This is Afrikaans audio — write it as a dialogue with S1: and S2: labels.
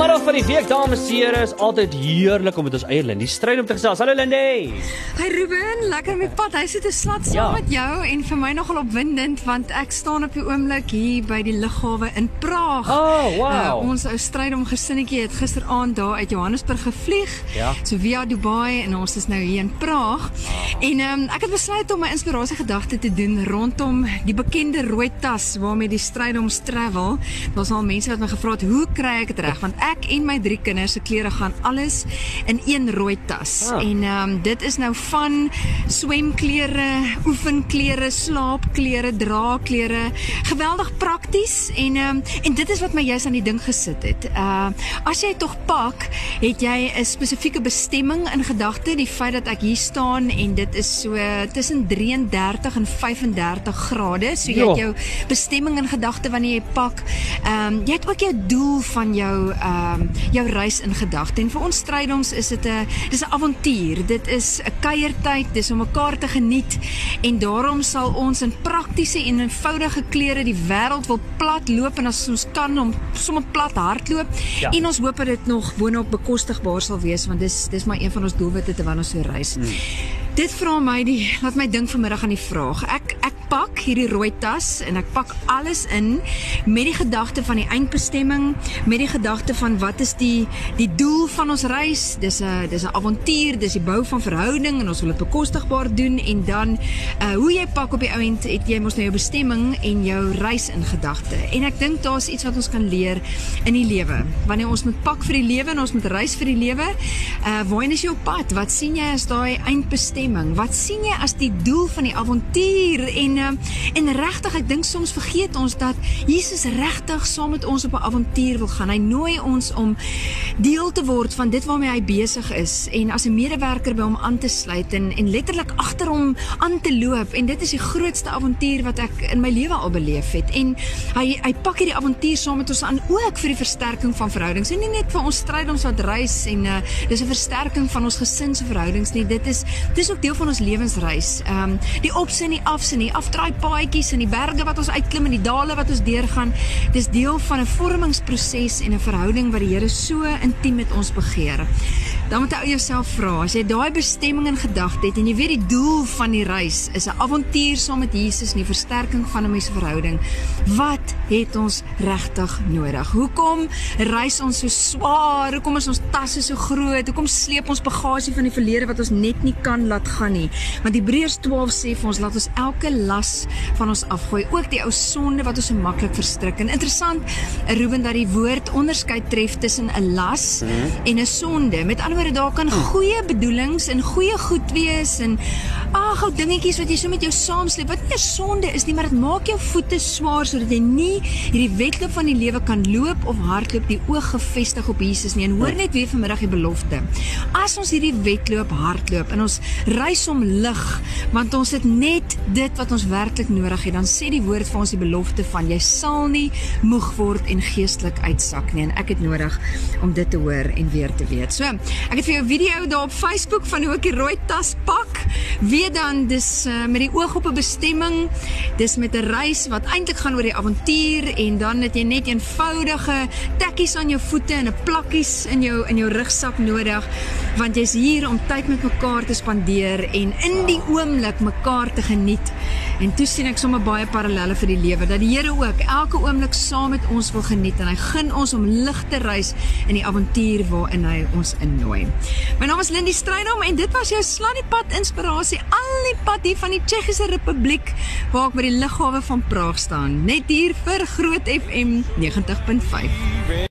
S1: motherfucker. Van die week dames en here is altyd heerlik om met ons eie Lindy stryd om te gesels. Hallo Lindy.
S2: Hi Ruben, lekker om die pad. Hy sit 'n slat saam
S1: Ja.
S2: met jou en vir my nogal opwindend want ek staan op die oomblik hier by die lughawe in Praag.
S1: Oh, wow.
S2: Uh, ons ou strydom gesinnetjie het gisteraand daar uit Johannesburg gevlieg.
S1: Ja.
S2: So via Dubai en ons is nou hier in Praag. En um, ek het besluit om my inspirasie gedagte te doen rondom die bekende rooi tas waarmee die strydoms travel. Daar's al mense wat my gevra het, "Hoe kry ek dit reg?" Want ek en my drie kinders se klere gaan alles in een rooi tas.
S1: Ah.
S2: En ehm um, dit is nou van swemklere, oefenklere, slaapklere, draagklere. Geweldig prakties en ehm um, en dit is wat my juist aan die ding gesit het. Uh as jy tog pak, het jy 'n spesifieke bestemming in gedagte. Die feit dat ek hier staan en dit is so tussen 33 en 35 grade. So jy
S1: Ja.
S2: het jou bestemming in gedagte wanneer jy pak. Ehm um, jy het ook jou doel van jou ehm um, jou reis in gedagte. En vir ons strydoms is dit 'n dis 'n avontuur. Dit is 'n kuiertyd, dis om mekaar te geniet en daarom sal ons in praktiese en eenvoudige klere die wêreld wil plat loop en as ons kan om sommer plat hardloop.
S1: Ja.
S2: En ons hoop dat dit nog boonop bekostigbaar sal wees want dis dis maar een van ons doelwitte terwyl ons so reis. Hmm. Dit vra my die laat my dink vanmiddag aan die vraag. Ek ek pak hierdie rooi tas en ek pak alles in met die gedagte van die eindbestemming, met die gedagte van wat is die die doel van ons reis? Dis 'n dis 'n avontuur, dis die bou van verhouding en ons wil dit bekostigbaar doen en dan uh hoe jy pak op die ouend het jy mos nou jou bestemming en jou reis in gedagte. En ek dink daar's iets wat ons kan leer in die lewe. Wanneer ons moet pak vir die lewe en ons moet reis vir die lewe, uh waarheen is jou pad? Wat sien jy as daai eindbestemming? Wat sien jy as die doel van die avontuur? En uh, en regtig, ek dink soms vergeet ons dat Jesus regtig saam met ons op 'n avontuur wil gaan. Hy nooi ons om deel te word van dit waarmee hy besig is en as 'n medewerker by hom aan te sluit en en letterlik agter hom aan te loop en dit is die grootste avontuur wat ek in my lewe al beleef het. En hy hy pak hierdie avontuur saam met ons aan ook vir die versterking van verhoudings. En nie net vir ons strydoms wat reis en uh, dis 'n versterking van ons gesinsverhoudings nie. Dit is dis ook deel van ons lewensreis. Ehm um, die opse en die afse en die afdraai paadjies en die berge wat ons uitklim en die dale wat ons deurgaan. Dis deel van 'n vormingsproses en 'n verhouding wat die Here so intiem met ons begeer. Dan moet jy jouself vra, as jy daai bestemming in gedagte het en jy weet die doel van die reis is 'n avontuur saam met Jesus en die versterking van 'n mens se verhouding, wat het ons regtig nodig? Hoekom reis ons so swaar? Hoekom is ons tasse so groot? Hoekom sleep ons bagasie van die verlede wat ons net nie kan laat gaan nie? Want Hebreërs 12 sê vir ons laat ons elke las van ons afgooi, ook die ou sonde wat ons so maklik verstrik. En interessant, Ruben dat die woord onderskeid tref tussen 'n las en 'n sonde. Met ander woorde, daar kan goeie bedoelings en goeie goed wees en ag, ou dingetjies wat jy so met jou saamsleep wat nie 'n sonde is nie, maar dit maak jou voete swaar sodat jy nie hierdie wedloop van die lewe kan loop of hardloop die oog gefestig op Jesus nie. En hoor net weer vanmiddag die belofte. As ons hierdie wedloop hardloop en ons reis om lig, want ons het net dit wat ons werklik nodig het, dan sê die woord vir ons die belofte van jy sal nie moeg word en geestelik uitsak nie. En ek het nodig om dit te hoor en weer te weet. So, ek het vir jou 'n video daar op Facebook van hoe ek die rooi tas pak. Weet dan dis uh, met die oog op 'n bestemming. Dis met 'n reis wat eintlik gaan oor die avontuur en dan het jy net eenvoudige tekkies aan jou voete en 'n plakkies in jou in jou rugsak nodig want jy's hier om tyd met mekaar te spandeer en in die oomblik mekaar te geniet. En toe sien ek sommer baie parallelle vir die lewe dat die Here ook elke oomblik saam met ons wil geniet en hy gun ons om lig te reis in die avontuur waarin hy ons innooi. My naam is Lindy Strydom en dit was jou Slandiepad inspirasie al die pad hier van die Tsjechiese Republiek waar ek by die lughawe van Praag staan, net hier vir Groot FM 90.5.